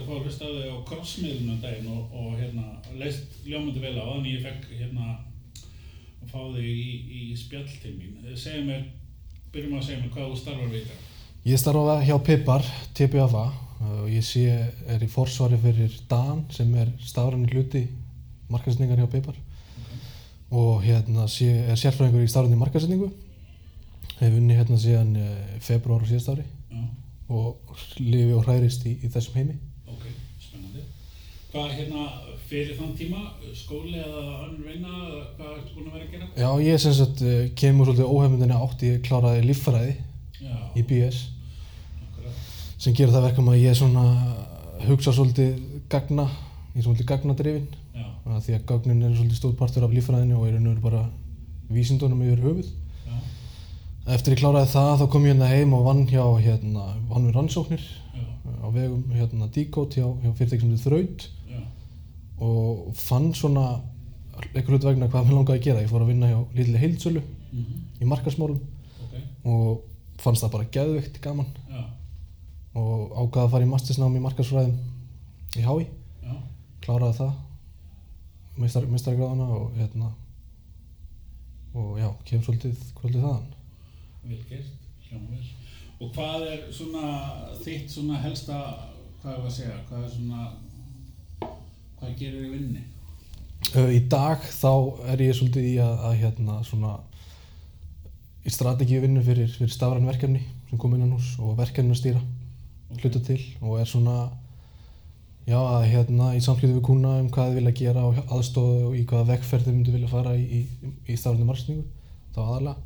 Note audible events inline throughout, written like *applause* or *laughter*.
að fá að hlusta á þau á krossmiðlunum daginn og, og hérna leist ljómandi vel á þannig ég fekk hérna að fá þau í, í spjall til mín. Segðu mér, byrjum að segja mér hvað þú starfar við þetta. Ég starfa hjá Pipar, TPFA og ég sé, er í forsvari fyrir Dan sem er stafræni hluti markasetningar hjá Pipar og hérna sé, er sérfræðingur í stafræni markasetningu hef unni hérna síðan eh, februar og síðast ári Já, og lifi og hærist í, í þessum heimi. Hvað hérna fyrir þann tíma, skóli eða önnur vinna, eða hvað ertu búin að vera að gera? Já, ég sem sagt eh, kemur svolítið óhefmyndinni átt, ég kláraði líffræði Já, í BS akkurat. sem gerir það verkum að ég svona hugsa svolítið gagna, ég er svolítið gagnadrifin því að gagnin er svolítið stór partur af líffræðinu og er veru bara vísindunum yfir höfuð. já, Eftir ég kláraði það þá kom ég hérna heim og vann hjá hérna, vann við rannsóknir já, á vegum hérna Decode hjá, hjá fyrirtæki sem þið þraut og fann svona einhver hlut vegna hvað mér langaði að gera. Ég fór að vinna hjá Lilli Heildsölu mhm, í markasmálum ok, og fannst það bara geðveikt gaman. Já, og ákvaði að fara í mastersnám í markasfræðum í HÍ, já, kláraði það meistar, meistargráðana og hérna og já, kem svolítið kvöldið þaðan. Vel gert, hljóma vel. Og hvað er svona þitt svona helsta, hvað er að segja, hvað er svona, hvað gerir í vinni? Uh, Í dag þá er ég svolítið í að, að hérna svona í strategíu vinnu fyrir, fyrir stafræn verkefni sem kom innan hús og verkefni að stýra hluta til. Og er svona já að hérna í samskipti við kuna um hvað þið vilja gera og aðstofa og í hvaða vekkferð þið myndu vilja fara í, í, í stafræni margsningu þá aðalega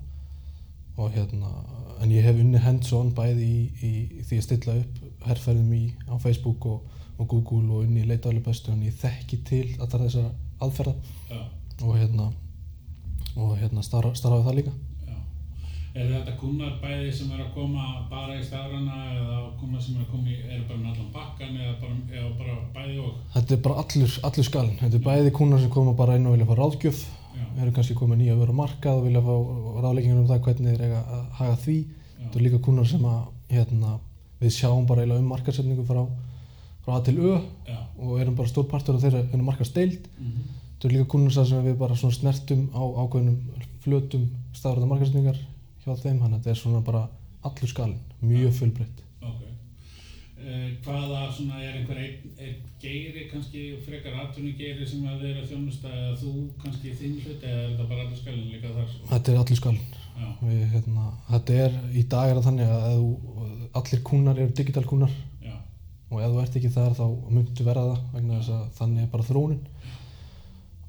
og hérna en ég hef unni hands-on bæði í, í, í því að stilla upp herrferðum í á Facebook og, og Google og unni í leitaðlega bestu en ég þekki til alltaf þessara aðferða. Já, og hérna og hérna starfa, starfa við það líka. Já. Er þetta kunnar bæði sem er að koma bara í staðrana eða kunnar sem er að koma í, eru bara með allan bakkan eða bara, eða bara bæði og? þetta er bara allur, allur skalin þetta er bæði kúnar sem koma bara inn og vilja fá ráðgjöf eru kannski komið nýja vöru á markað og vilja fá ráðleggingar um það hvernig þeir eiga að haga því. Þetta er líka kúnar sem að hérna, við sjáum bara eiginlega um markasetningu frá, frá A til Ö já, og erum bara stór partur af þeirra ennum markasteild mhm, þetta er líka kúnar sem við bara snertum á ákveðnum flötum staðræða markasetningar hjá þeim þannig að þetta er svona bara allur skalin mjög fullbreytt ok. Uh, hvaða svona er einhver einn ein geiri kannski frekar atvinni geiri sem að þeir eru að þjónusta eða þú kannski þinn hlut eða er þetta bara allir skælinn líka þar? þetta er allur skalin Við, hérna, þetta er, í dag er það þannig að þú, allir kúnar eru digital kúnar og ef þú ert ekki þar þá myndu verða það vegna þess að þannig er bara þróunin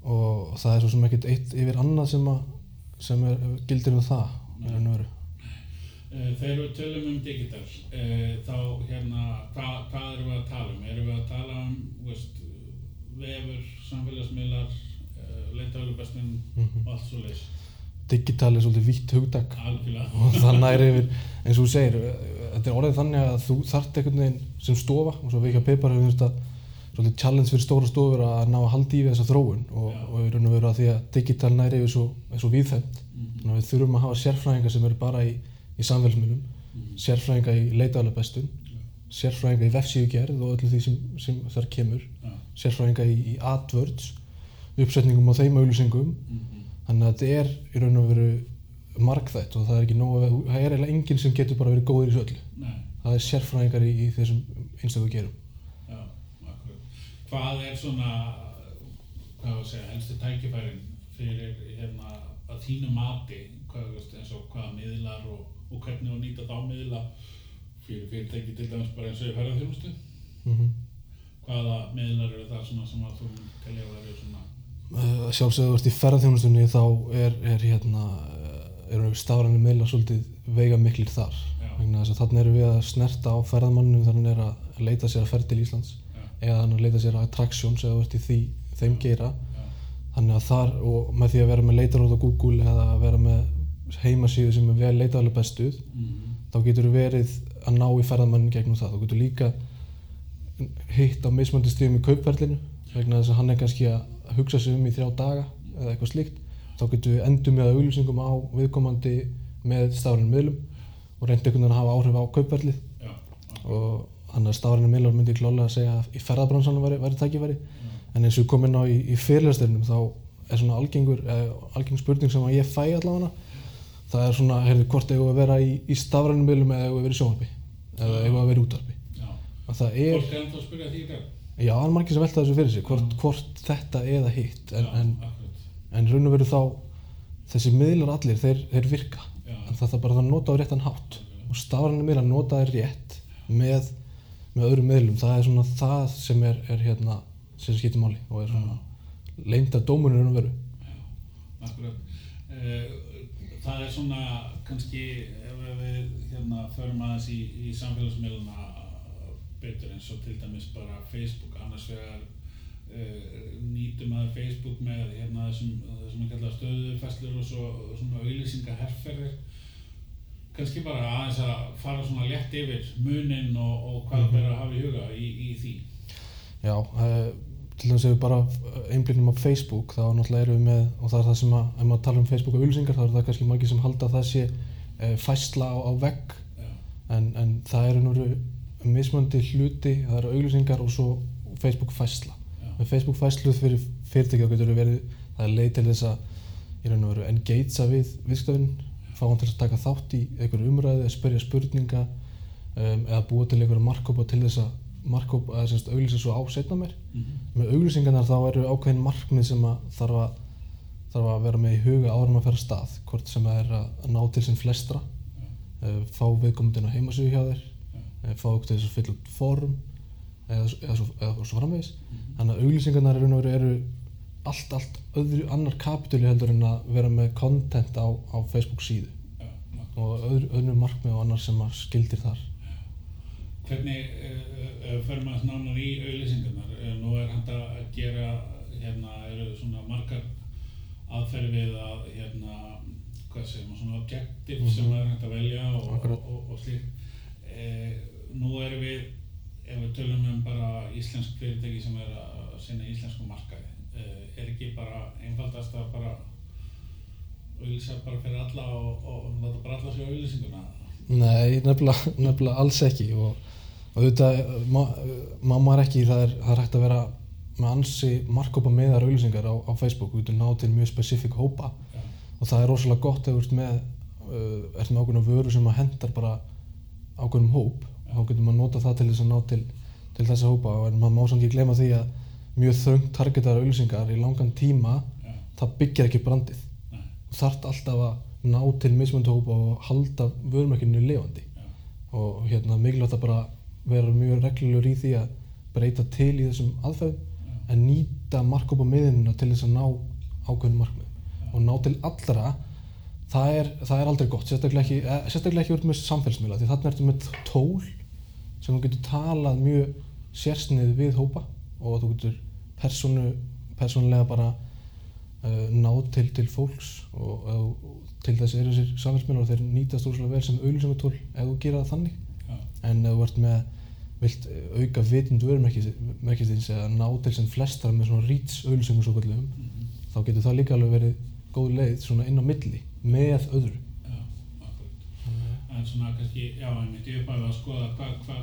og það er svo sem ekkert eitt yfir annað sem, að, sem er, gildir um það og veru. Uh, Þegar við tölum um digital, uh, þá hérna, hvað, hvað erum við að tala um? Erum við að tala um, veist, vefur, samfélagsmiðlar, uh, leitaðalubestun Mhm. og allt svo leys? Digital er svolítið vítt hugdag og það næri yfir, eins og þú segir, þetta er orðið þannig að þú þarft einhvern veginn sem stofa og svo við ekki að peipar hefur þetta svolítið challenge fyrir stóra stofur að ná að halda í við þessa þróun. Og, og í raun og veru að því að digital næri yfir svo, er svo víðfæmt Mhm, þannig að við þurfum að hafa sérfræðinga sem eru bara í, í samfélagsmiðlum. Mhm, sérfræðinga í leitaðalega bestun Já. sérfræðinga í vefsíðugerð og öllu því sem, sem þar kemur. Já, sérfræðinga í, í AdWords uppsetningum á þeim auglýsingum. Mhm, þannig að þetta er í raun og veru markþætt og það er ekki nóg að það er eiginlega enginn sem getur bara verið góður í þessu öllu nei, það er sérfræðingar í, í þessum einstöku gerum já. Hvað er svona, hvað var að segja, helstu tækifærin fyrir hérna að þínu mati, hvað, eins og hvaða miðlar og, og hvernig þú nýta þá miðla fyrir fyrirtæki til dæmis bara eins og í ferðarþjónustu? mm -hmm. Hvaða miðlar eru það svona sem að þú telja að vera svona, sjálfsögðu þú ert í ferðarþjónustunni þá er, er hérna uh, eru stafræni meðla svolítið veiga miklir þar þannig erum við að snerta á ferðamannum þannig er að leita sér að ferð til Íslands já, eða þannig að leita sér að attractions eða þú ert í því, þeim geira. Já, þannig að þar og með því að vera með leitaróð á Google eða að vera með heimasíðu sem er vel leitaðlega bestuð mhm, þá getur þú verið að ná í ferðamannin gegnum það, þú getur líka hitt á mismöndi stíðum í kaupverðlinu vegna þess að hann er kannski að hugsa sig um í þrjá daga eða eitthvað slíkt þá getur við endur með auglýsingum á viðkomandi með stafrænum miðlum og reyndi einhvern veginn að hafa áhrif á kaupverlið já, og þannig að stafræni miðlar myndi klálega að segja að í ferðarbransanum væri, væri tækifæri. En eins og inn á í, í fyrirlesturinnum þá er svona algengur eh, algeng spurning sem að ég fæ allavega. Það er svona, heyrðu, hvort eigum við að vera í, í stafrænum miðlum eða eigum við að vera í sjónvarpi? Eða eigum við að vera í útvarpi já. það er, er já, er margir sem velta þessu fyrir sig hvort, hvort þetta eða hitt en, Já, en, en raun og veru þá þessi miðlar allir, þeir, þeir virka. Já. en það þarf bara að nota á réttan hátt. Og stafrænum miðlar nota þeir rétt með, með öðrum miðlum. Það er svona það sem er, er hérna sem skiptir máli og er svona leinda dómunir raun og veru. Akkurat. Eh, Það er svona kannski ef við hérna förum aðeins í, í samfélagsmiðluna betur eins og til dæmis bara Facebook. Annars vegar uh, nýtum að Facebook með hérna þessum, þessum að kalla stöðufæslur og svo svona auðlýsingaherferðir kannski bara aðeins að fara svona létt yfir munin og, og hvað Mhm. mm að hafa í huga í, í því. Já, uh, til dæmis ef við bara einblýnum á Facebook þá náttúrulega erum við með, og það er það sem að ef maður tala um Facebook og auðlýsingar þá er það kannski margir sem halda það sé uh, fæsla á, á vegg. En, en það eru núru mismöndi hluti, það eru auðlýsingar og svo Facebook fæsla já, með Facebook fæslu fyrir fyrirtæki þá getur verið, það er leið til þess að í raun og veru engagea við viðskiptavinn, fá hann til að taka þátt í einhverju umræði, að spyrja spurninga um, eða búa til einhverju markkópa til þess að markkópa, eða semst auglýsa svo á setna mér mhm, með auglýsingarnar þá eru ákveðin markmið sem að þarf að, þarf að vera með í huga áður en að fara af stað hvort sem það er að ná til sem flestra fá viðkomundin á heimasögu hjá þér fá okkur til þess að fylla út form eða, eða, svo, eða svo framvegis mhm, þannig að auglýsingarnar eru, eru, allt, allt öðru annar kapitúli heldur en að vera með content á, á Facebook síðu já. og öðru, öðru markmið og annar sem að skildir þar Hvernig uh, fyrir maður nánar í auðlýsingarnar? Uh, nú er hægt að gera, hérna, eru svona margar aðferði við að, hérna, hvað segir maður, svona objective sem Mhm. er hægt að velja og, og, og, og slíkt. Uh, nú erum við, ef við tölum um bara íslensk fyrirtæki sem er að sinna íslensku markaði, uh, er ekki bara einfaldast að bara auðlýsa bara fyrir alla og, og láta bara alla sjá auðlýsinguna? Nei, nefnilega, nefnilega alls ekki og, og auðvitað má, má maður ekki, það er, það er hægt að vera með ansi markkópa meðar auðlýsingar á, á Facebook, við getum ná til mjög spesifik hópa Já, og það er rosalega gott ef þú ert með, uh, ert með ákveðna vöru sem að hendar bara ákveðnum hóp og þá getur maður nota það til þess að ná til, til þessa hópa. En maður má samt ekki glema því að mjög þröngt targetar auðlýsingar í langan tíma já, það byggir ekki brandið. Þú þarft alltaf að ná til mismunandi hópa og halda vörumerkinu lifandi. Já, og hérna mikilvægt að bara vera mjög reglulur í því að breyta til í þessum aðferðum já. en nýta markkópa miðinuna til þess að ná ákveðnum markmiðum. Og ná til allra það er, það er aldrei gott, sérstaklega ekki, eh, sérstaklega ekki verið með samfélagsmiðla því þarna ertu með tól sem þú getur talað mjög sérsnið við hópa og þú getur personu, persónulega bara uh, náð til, til fólks og, og til þess eru þessir samfélagsmiðlar og þeir nýtast úrslega vel sem auðlýsingatól ef þú gera það þannig. Já, en ef þú ert með vilt eh, auka vitund vörumerkistins eða ná til sem flestar með svona reach auðlýsingum svo kallum mhm, þá getur það líka alveg verið góð leið svona inn á milli með öðru já, akkurat. En svona kannski, já, einmitt ég uppæði að skoða hvað, hvað,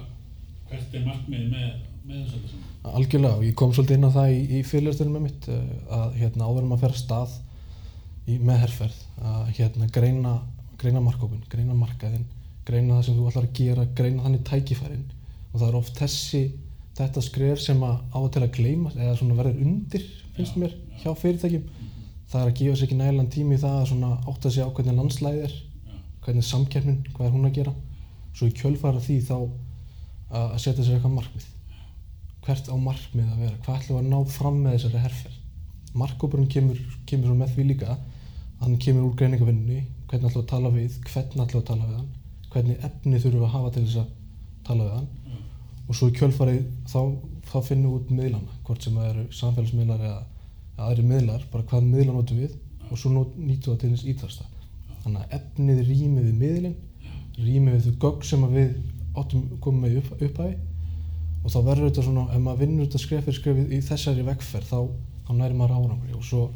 hvert er markmið með, með þessu öllu saman. algjörlega og ég kom svolítið inn á það í, í fyrirlestunum með mitt eh, að hérna áður en maður fer stað í, með herrferð að hérna greina, greina markkópin, greina markaðinn greina það sem þú ætlar að gera, greina þannig tækifærin og það er oft þessi þetta skref sem að á að til að gleyma eða svona verður undir, finnst Já, mér, já. hjá fyrirtækjum það er að gefa sér ekki nægilegan tími í það að svona átta sig á hvernig landslæði er Já, hvernig samkeppnin, hvað er hún að gera. Svo í kjölfara því þá að að setja sér eitthvað markmið. Hvert á markmið að vera? Hvað ætlum við að ná fram með þessari herferð? Markkópurinn kemur, kemur með því líka. Hann kemur úr greiningavinnunni hvernig ætlum við að tala við, hvernig ætlum við að tala við hann? Hvernig efni þurfum við að hafa til þess að tala við hann? Já, og svo í kjölfarið þá, þá finnum við út miðlana hvort sem það eru samfélagsmiðlar eða aðri miðlar, bara hvað miðla notum við og svo við það til þess ítasta. Þannig að efnið rými við miðlinn rými við þau gögg sem við komum með upp, upphæfi og þá verður þetta svona, ef maður vinnur þetta skref fyrir skref í þessari vegferð þá, þá næri maður árangri. Og svo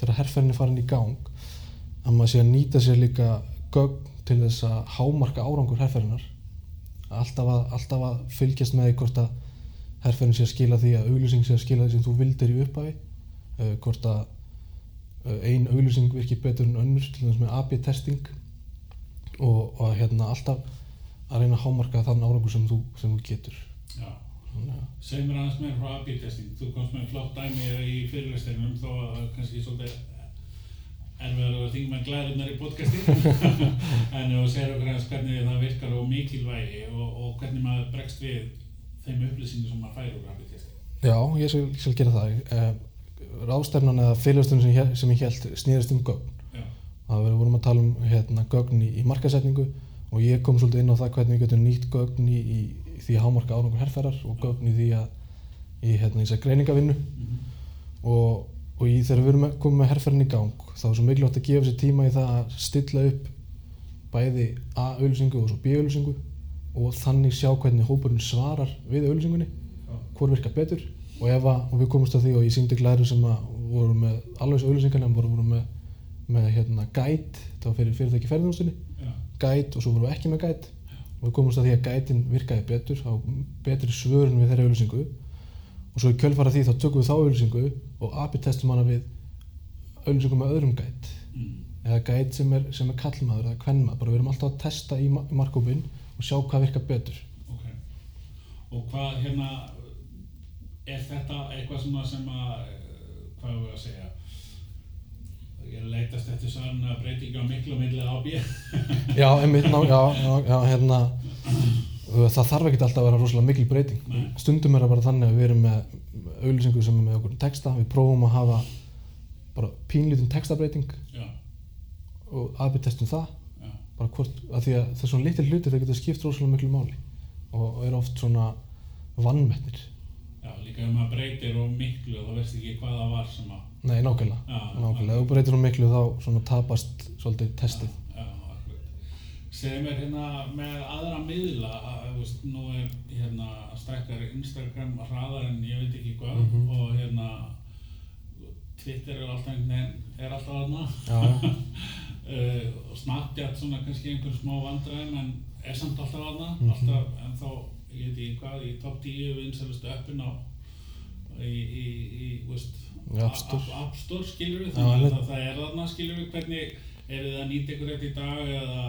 þegar herrferðin er farin í gang að maður sé að nýta sér líka gögn til þess að hámarka árangur herrferðinar alltaf að, alltaf að fylgjast með hvort að herrferðin sé að skila því að auglýsing sé að skila því sem þú vildir í upphafi uh, hvort að uh, ein auglýsing virki betur en önnur til þess með AB testing og, og hérna alltaf að reyna að hámarka þann árangur sem þú, sem þú getur Já. Þannig að- Segð mér aðeins meira frá AB-testing. Þú komst með flott dæmi í fyrirlesteinum þó að kannski svolítið erfiðar að þingja með glæðunar í podcasti. *laughs* en þú segir okkur aðeins hvernig það virkar og mikilvægi og, og hvernig maður bregst við þeim upplýsingum sem maður fær úr AB-testing. Já, ég skal, gera það uh, Ráðstefnan eða fyrirlestunum sem, sem ég held snýðist um gögn. Það vorum að tala um hérna, gögn í, í markasetningu og ég kom svolítið inn á það hvernig við getum nýtt gögn í, í, í því að hámarka árangur herrferðar og gögn í því að í hérna, þess að greiningavinnu Mhm. og, og í, þegar við erum komum með herrferðin í gang þá er svo mikilvægt að gefa sér tíma í það að stilla upp bæði A-auðlýsingu og svo B-auðlýsingu og þannig sjá hvernig hópurinn svarar við auðlýsingunni hvor virkar betur og, að, og við komumst að því og ég síndi glæður sem að voru með alveg þessu auðlýsingarna voru, voru með, með hérna guide, það var fyrir fyrirtæki ferðinústinni Já. guide og svo vorum við ekki með guide og við komumst að því að guidein virkaði betur á betri svörun við þeirra auðlýsingu og svo í kjölfara því þá tökum við þá auðlýsingu og AB testum hana við auðlýsingu með öðrum guide Mm. eða guide sem er, sem er kallmaður eða kvennmaður, bara við erum alltaf að testa í, ma í markkópin og sjá hvað virkar betur. Ok. Og hvað hérna, er þetta eitthvað sem að, eh, hvað er að segja, ég leitast eftir svona breytingu á miklu milli á B. *laughs* Já, einmitt, ná, já, já, hérna það þarf ekkert alltaf að vera rosalega mikil breyting. Nei. stundum er það bara þannig að við erum með auðlýsingu sem er með okkur texta. Við prófum að hafa bara pínlítinn textabreyting Já, og aðbyrtestum það. Já, bara hvort, að því að það er svona litil hlutir það getur skipt rosalega miklu máli og, og er oft svona vannmetnir já, líka ef maður breytir og miklu og þá veist ekki hvað það var sem að, Nei, nákvæmlega, nákvæmlega, ef þú breytir hún miklu þá tapast svolítið testið já, akkurat. Segðu mér hérna með aðra miðla, að, þú veist, nú er hérna stækkar Instagram hraðar en ég veit ekki hvað Mhm. og hérna Twitter er alltaf einhvern veginn, er alltaf aðna. Já, uh, *laughs* og Snapchat svona kannski einhver smá vandræðum en er samt alltaf aðna Mhm. alltaf en þá, ég veit ekki hvað í top 10 vinsælustu appin á í, í, í veist, App Store. Skilur við þannig að það, það er aðna skilur við hvernig er þið að nýta ykkur þetta í dag eða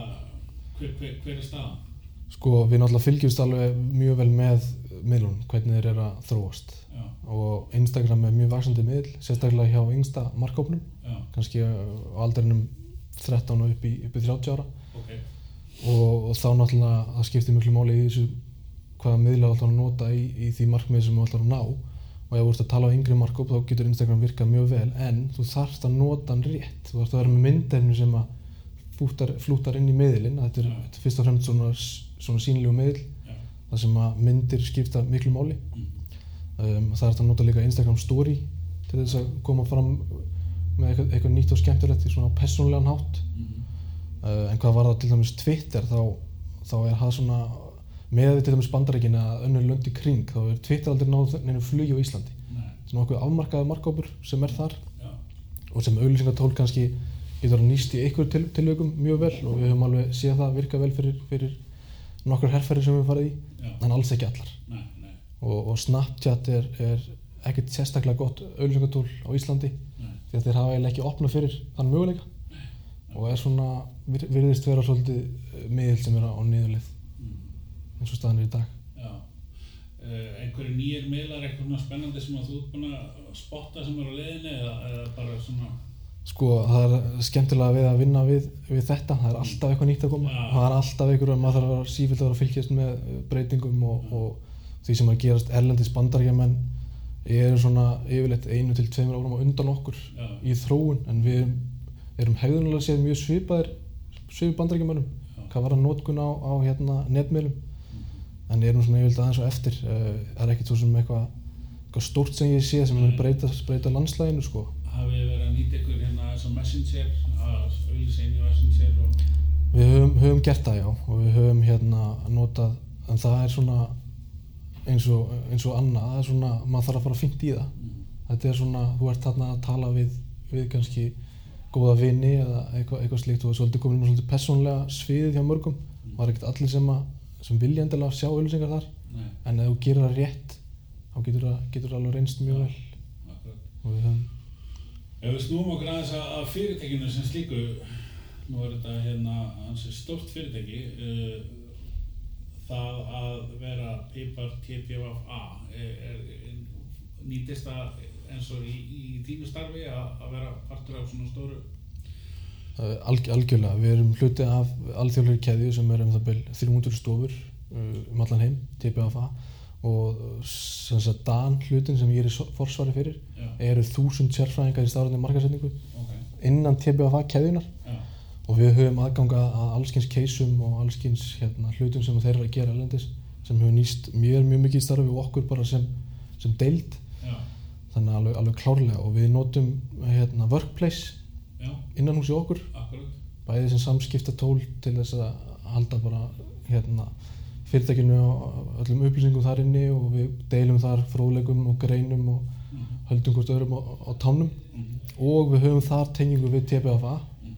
hver, hver, hver er staðan? sko við náttúrulega fylgjumst alveg mjög vel með miðlunum, hvernig þeir eru að þróast. Já, og Instagram er mjög vaksandi miðl, sérstaklega hjá yngsta markkópnum, kannski á aldrinum 13 og upp í, upp í 30 ára. Ok. Og, og þá náttúrulega það skiptir miklu máli í þessu hvaða miðla þú ætlar að nota í, í því markmið sem þú ætlar að ná. Og ef þú ert að tala á yngri markkóp þá getur Instagram virkað mjög vel en þú þarfst að nota hann rétt. Þú þarfst að vera með myndefni sem að flútar, flútar inn í miðlinn þetta er, er fyrst og fremst svona, svona sínlegu miðl Já, þar sem að myndir skipta miklu máli. Mm, um, það er hægt að nota líka Instagram story til þess að koma fram með eitthvað, eitthvað nýtt og skemmtilegt í svona persónlegan hátt. Mm, uh, en hvað var það til dæmis Twitter þá, þá er það svona með við til dæmis bandarækin að önnur lönd í kring þá er Twitter aldrei náð neinu flugi á Íslandi. Nei, svona okkur afmarkaði markkópur sem er þar já, og sem auðlýsingatól kannski getur að nýst í einhver til, tilveikum mjög vel og við höfum alveg séð það virka vel fyrir, fyrir nokkur herrferðir sem við farið í já, en alls ekki allar. Nei, nei, og, og Snapchat er, er ekkert sérstaklega gott auðlýsingatól á Íslandi því að þeir hafa eiginlega ekki opnað fyrir þann möguleika. Og er svona, vir- virðist vera svolítið miðill sem er á niðurlið. Eins og staðan er í dag. Já, uh, einhverju nýjir miðlar, eitthvað spennandi sem að þú ert búin að spotta sem er á leiðinni eða, eða bara svona, Sko, það er skemmtilega við að vinna við, við þetta, það er alltaf eitthvað nýtt að koma. Já. það er alltaf einhverju að maður þarf að sífilt að vera að fylgjast með eh, breytingum og, og því sem er að gerast erlendis bandaríkjamenn eru svona yfirleitt einu til tveimur árum á undan okkur já, í þróun en við erum, erum hegðunulega séð mjög svipaðir svipið bandaríkjamennum já, hvað var að nótkun á, á hérna, netmiðlum en erum svona yfirleitt aðeins og eftir. Uh, það er ekkert svo sem eitthvað, eitthvað stórt sem ég sé sem er breyta, breyta landslæginu sko. hafið þið verið að nýta ykkur hérna og Messenger, að í Messenger og, við höfum, höfum gert það já og við höfum hérna notað en það er svona eins og, eins og annað, það er svona maður þarf að fara fínt í það. Mm, þetta er svona, þú ert þarna að tala við, við kannski góða vini eða eitthvað, eitthvað slíkt. Og svolítið komin inn á svolítið persónlega sviðið hjá mörgum. Var ekkert allir sem, að, sem vilja endilega sjá auðlýsingar þar. Nei, en ef þú gerir það rétt þá getur það, alveg reynst mjög vel. og við höfum Ef við snúum okkur aðeins að, fyrirtækinu sem slíku, nú er þetta hérna ansi stórt fyrirtæki, uh, það að vera pipar TPFA, nýtist það eins og í, í þínu starfi að, að vera partur af svona stóru? Uh, alg, algjörlega, við erum hluti af alþjóðlega keðju sem er um það byrj 300 stofur uh, um allan heim, TPFA og uh, sem sagt Dan hlutin sem ég er forsvari fyrir Já, eru þúsund sérfræðingar í stafræðinni markasetningu ok, innan TPFA keðjunar já, og við höfum aðganga að allskins keisum og allskins hérna, hlutum sem þeir eru að gera erlendis sem hefur nýst mér mjög mikið í starfi og okkur bara sem, sem deild. Já, þannig alveg, alveg klárlega. Og við notum hérna, workplace já, innan hús í okkur. Akkurat, bæði sem samskipta tól til þess að halda bara hérna, fyrirtækinu og öllum upplýsingum þar inni og við deilum þar fróðlegum og greinum og mhm, höldum hvort öðrum á, á tánum. Mhm, og við höfum þar tengingu við TPFA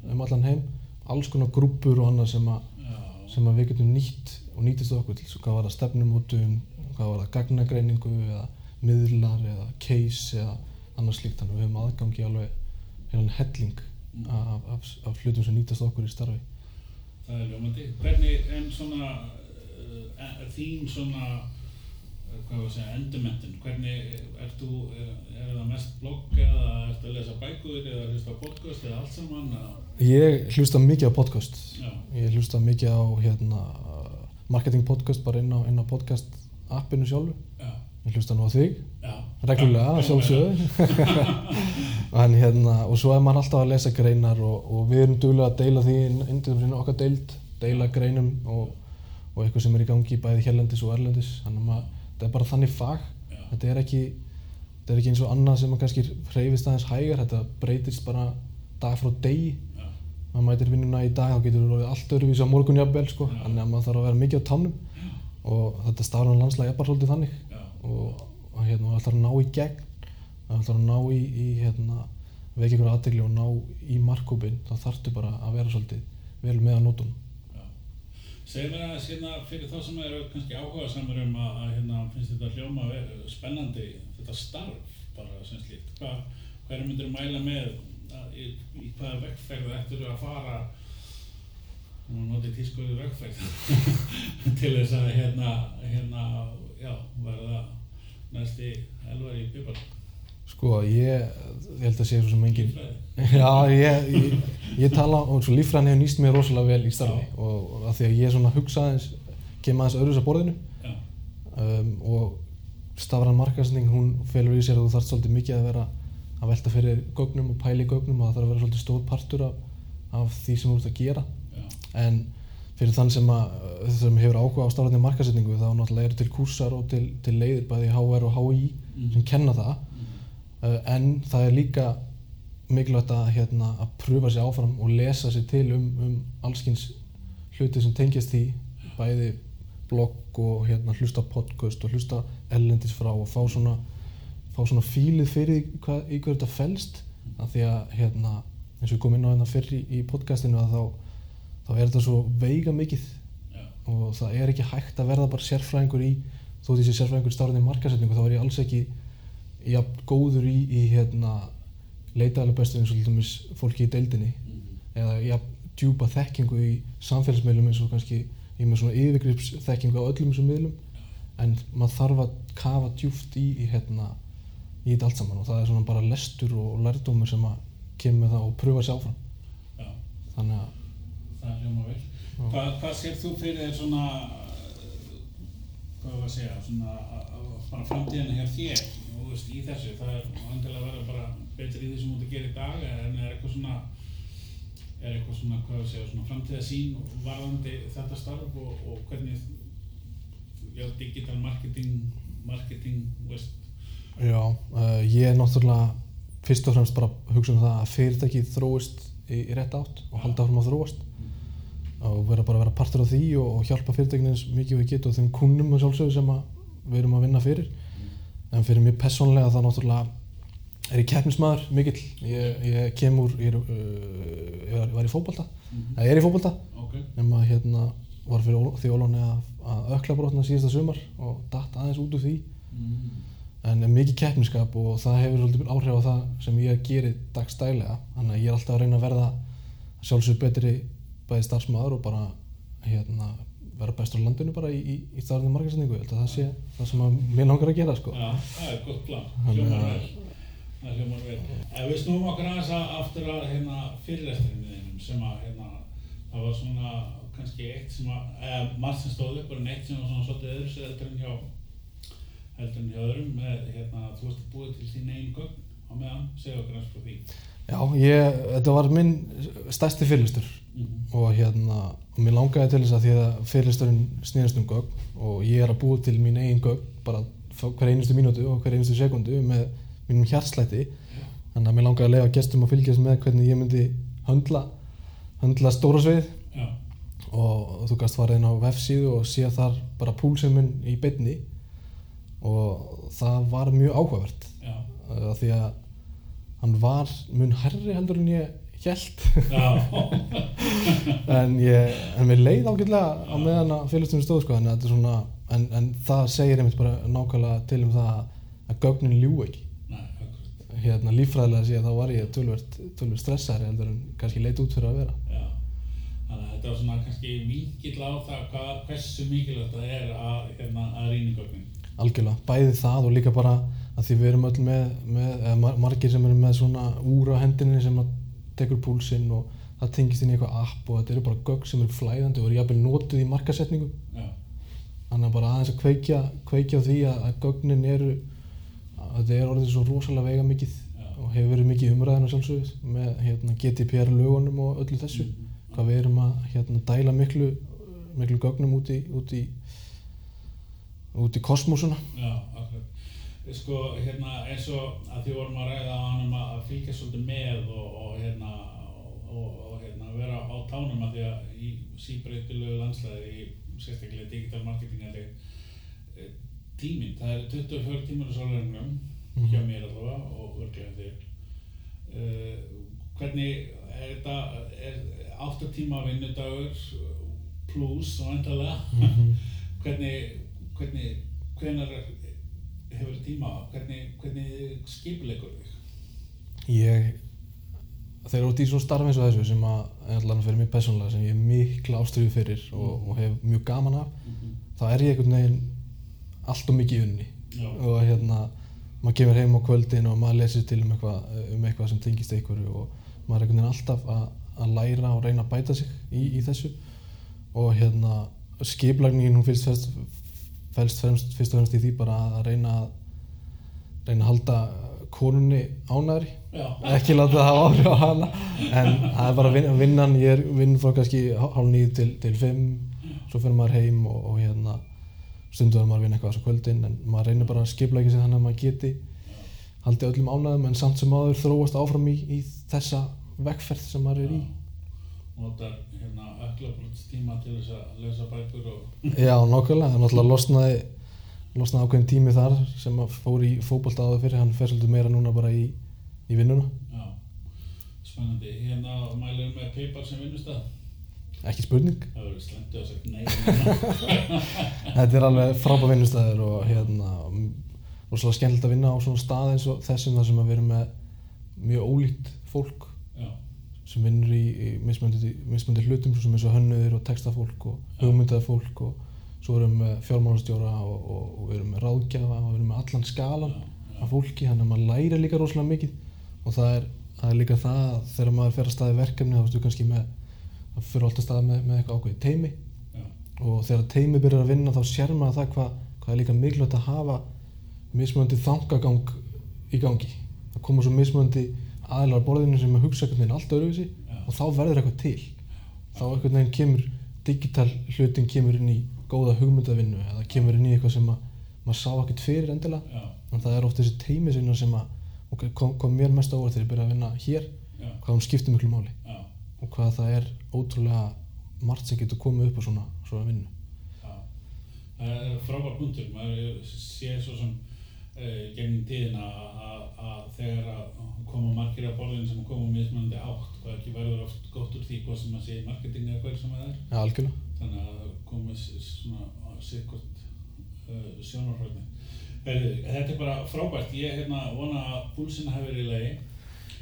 um allan heim. Alls konar grúpur og annað sem, já, sem að við getum nýtt og nýtist okkur til. Hvað var það stefnumótun hvað var það gagnagreiningu eða miðlar eða case eða annað slíkt. Þannig að við höfum aðgangi alveg heilan helling af, af, af hlutum sem nýtast okkur í starfi. Það er ljómandi. Hvernig en svona uh, þín svona uh, hvað var að segja, endurmentin, hvernig ert þú, er, er það mest blogg eða ertu að lesa bækur eða hlusta podcast eða allt saman eða, Ég hlusta mikið á podcast. Já, ég hlusta mikið á hérna, marketing podcast bara inn á, inn á podcast appinu sjálfu. Já, ég hlusta nú á þig. Já. Reglulega, Já, að sjálfsögðu *laughs* en hérna, og svo er maður alltaf að lesa greinar og, og við erum duglega að deila því inn inn okkar deild, deila greinum og, og eitthvað sem er í gangi bæði hérlendis og erlendis, þannig að maður, þetta er bara þannig fag, já, þetta er ekki þetta er ekki eins og annað sem að kannski hreyfist aðeins hægar, þetta breytist bara dag frá degi, maður mætir vinnuna í dag, þá getur það orðið allt öðruvísi á morgun jafnvel, sko, þannig að maður þarf að vera mikið á tánum. Og þetta stafran landslæg er bara svolítið þannig. Og, og hérna, ætlar að ná í gegn ætlar að ná í, í hérna, vekja ykkur aðtegli og ná í markkópin þá þarftu bara að vera svolítið vel með að nótunum já. Segðu mér aðeins hérna fyrir þá sem eru kannski áhuga samar um að, að hérna finnst þetta hljóma spennandi, þetta starf bara sem slíkt, hvað, hverju myndir mæla með, að, í, í hvaða vegferð ættir að fara? Nú notið tískuðu vegferð *laughs* til þess að hérna, hérna, já, verða næsti elvar í pipar sko ég, ég held að sé svo sem engin *laughs* já ég, ég, ég tala og svo líffræðin hefur nýst mér rosalega vel í starfi Já. og, að því að ég svona hugsa aðeins kem aðeins öðruðs að borðinu. Um, og stafran markasning hún felur í sér að þú þarft svolítið mikið að vera að velta fyrir gögnum og pæla í gögnum og það þarf að vera svolítið stór partur af, af því sem þú ert að gera. Já, en fyrir þann sem, að, sem hefur áhuga á stafræðinni markasetningu þá náttúrulega eru til kursar og til, til leiðir bæði HR og HI Mhm. sem kenna það en það er líka mikilvægt að, hérna, að pröfa sér áfram og lesa sér til um, um allskins hluti sem tengjast því bæði blogg og hérna, hlusta podcast og hlusta ellendis frá og fá svona, fá svona fílið fyrir hvað, í hverju þetta felst. Af því að hérna, eins og við komum inn á hérna fyrr í, í podcastinu að þá, þá er þetta svo veiga mikið. Já, og það er ekki hægt að verða bara sérfræðingur í þó því sé sérfræðingur í starfandi markasetningu þá er ég alls ekki jafn góður í, í hérna, leitaðalega bestu eins og til dæmis fólki í deildinni. Mhm, eða jafn djúpa þekkingu í samfélagsmiðlum eins og kannski ég er með svona yfirgrips þekkingu á öllum þessum miðlum. En maður þarf að kafa djúft í, í, hérna, í þetta allt saman. Og það er svona bara lestur og lærdómur sem að kemur það og pröfa sér áfram. Já, þannig að það hljóma vel. Já. Hvað, sér þú fyrir þér svona, hvað var að segja, svona bara framtíðina hjá þér, þú veist, í þessu, það er vantilega að vera bara betri í því sem þú ert að gera í dag, en er eitthvað svona, er eitthvað svona, hvað að segja, svona framtíðasín varðandi þetta starf og, og hvernig, já, digital marketing, marketing, veist, Já, uh, ég er náttúrulega fyrst og fremst bara að hugsa um það að fyrirtækið þróist í, í rétt átt og halda áfram að þróast og vera bara að vera partur af því og, og hjálpa fyrirtækinu eins mikið og við getum og þeim kunnum að sjálfsögðu sem við erum að vinna fyrir. En fyrir mér personlega þá náttúrulega er ég keppnismæður mikill, ég, ég kem úr, ég, er, uh, ég var, í fótbolta, Mhm. eða ég er í fótbolta, Ok, nema hérna var fyrir því Ólóni að, að ökla brotna síðasta sumar og datt aðeins út úr því. Mm. en er mikið keppniskap og það hefur svolítið áhrif á það sem ég gerir dagstælega þannig að ég er alltaf að reyna að verða sjálfsög betri bæði starfsmaður og bara hérna, vera bestur á landinu bara í, í, í held að það sé það sem að mér langar að gera sko. Já, það er gott plan, hljómar vel. Það hljómar vel. Ef við snúum okkur aðeins að aftur að hérna, fyrirlesturinn þínum sem að hérna, það var svona kannski eitt sem að, eða margt sem stóð upp en eitt sem var svona svolítið öðru sem heldur en hjá heldur en hjá öðrum með hérna, þú veist að búið til þín einn gögn á meðan, segja okkur aðeins frá því. Já, ég, þetta var minn stærsti fyrirlistur Mm og hérna, og mér langaði til þess að því að fyrirlisturinn snýðast um gögn og ég er að búa til mín eigin gögn bara hver einustu mínútu og hver einustu sekundu með mínum hjartslætti. Þannig að mér langaði að lega gestum að fylgjast með hvernig ég myndi höndla höndla stóra svið Já, og þú gast fara inn á vefsíðu og sé þar bara púlsinn minn í beinni. Og það var mjög áhugavert. Uh, því að hann var mun herri heldur en ég held *laughs* en, ég, en mér leið ágætlega á meðan að félagstunum stóð sko, en, þetta er svona, en, en það segir einmitt bara nákvæmlega til um það að gögnin ljú ekki. Hérna líffræðilega sé þá var ég tölvert, tölvert stressari heldur en kannski leit út fyrir að vera. Já. Þannig að þetta var svona kannski vingill á það hvað, hversu mikilvægt það er að, hérna, að rýna gögnin. algjörlega, bæði það og líka bara að því við erum öll með, með mar- margir sem eru með svona úr á hendinni sem tekur púlsinn og það tengist inn í eitthvað app og þetta eru bara gögn sem eru flæðandi og eru jafnvel notuð í markasetningu Já, þannig að bara aðeins að kveikja, kveikja því að, að gögnin eru að þetta er orðið svo rosalega veiga mikið Já. og hefur verið mikið umræðan sjálfsögð með hérna, GDPR lögunum og öllu þessu Mhm. hvað við erum að hérna, dæla miklu, miklu gögnum út í, út í, út í kosmosuna já, akkurat. Sko, hérna, eins og að því vorum að ræða á hann um að fylgja svolítið með og, og hérna, og, og hérna, vera á tánum að því að í síbreytilegu landslæði í sérstaklega digital marketing er tíminn, það er 24 tímar á sólarinnum Mhm. hjá mér allavega og örglega þig. Uh, hvernig er þetta, er 8 tíma vinnudagur pluss og endalega, Mhm. *laughs* hvernig, hvernig, hvenar hefur tíma, hvernig, hvernig skipulegur þig? ég þegar út í svona starfi eins og þessu sem að allan fyrir mig persónulega sem ég er mikla ástriðu fyrir og, og hef mjög gaman af þá er ég einhvern veginn allt og mikið í unni. Já, og hérna maður kemur heim á kvöldin og maður lesir til um eitthvað, um eitthvað sem tengist einhverju og maður er einhvern veginn alltaf að, að læra og reyna að bæta sig í, í þessu. Og hérna skiplagningin hún fyrst fyrst, fyrst, fyrst, fyrst og fremst í því bara að reyna að reyna að halda konunni ánæðri já, ekki láta það hafa áhrif á hana. En það er bara vin, vinnan ég er vinn frá kannski hálf nýð til, til fimm. Svo fyrir maður heim og, og hérna stundum er maður að vinna eitthvað á þessu kvöldin en maður reynir bara að skipla ekki sig þannig að maður geti haldið öllum ánæðum en samt sem áður þróast áfram í, í þessa vegferð sem maður er í notar hérna öklabrottstíma til þess að lesa bækur og Já, það er náttúrulega losnaði losnaði ákveðin tími þar sem að fór í fótbolta áður fyrir, hann fer svolítið meira núna bara í, í vinnuna já, spennandi. Hérna mælum með Paypal sem vinnustað. ekki spurning Það verður slendu að segja nei. núna. *laughs* Þetta er alveg frábæð vinnustæður og hérna rosalega skemmtilegt að vinna á svona stað eins og þessum þar sem að við erum með mjög ólíkt fólk sem vinnur í, mismöndi, mismöndi hlutum sem eins og hönnuðir og textafólk og hugmyndaðafólk og svo erum við með fjármálastjóra og, og, og við erum með ráðgjafa og við erum með allan skalan af fólki, þannig að maður læri líka rosalega mikið. Og það er, það er líka það að þegar maður fer að staði verkefni þá ertu kannski með, það fyrir alltaf staði með, með eitthvað ákveðið teimi já, og þegar teimi byrjar að vinna þá sér maður það hvað, hvað er líka mikilvægt að hafa mismunandi þangagang á borðinu sem hugsa einhvern veginn allt öðruvísi Já. og þá verður eitthvað til þá einhvern veginn kemur digital hlutin kemur inn í góða hugmyndavinnu eða kemur inn í eitthvað sem að, maður sá ekkert fyrir endilega en það er oft þessi teimi sinna sem að og kom, kom mér mest á orð þegar ég byrjaði að vinna hér já, hvað hún skiptir miklu máli já, og hvað það er ótrúlega margt sem getur komið upp á svona, svona vinnu já. Það er frábær punktur. Maður sé svo sem gegnum tíðina að- að þegar að margir af borðinu sem koma úr mismunandi átt, hvað ekki verður oft gott úr því hvað sem að í marketing eða hver sem það er. Já, algjörlega. Þannig að það komið svona sikkert uh, sjónarhörni. Þetta er bara frábært, ég hérna vona að púlsina hafi verið í lagi.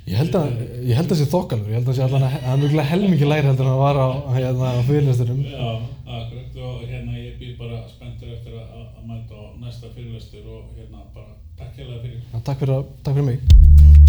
Ég held að, ég held að það sé þokkalur, ég held að það sé allan að það er mjög helmingi læri heldur en að vara á, hérna, á fyrirlesturum. Já, akkurat og hérna ég býð bara spenntur eftir að, að mæta á næsta fyrirlestur og hérna bara takk hérlega fyrir. Takk fyrir, takk fyrir mig.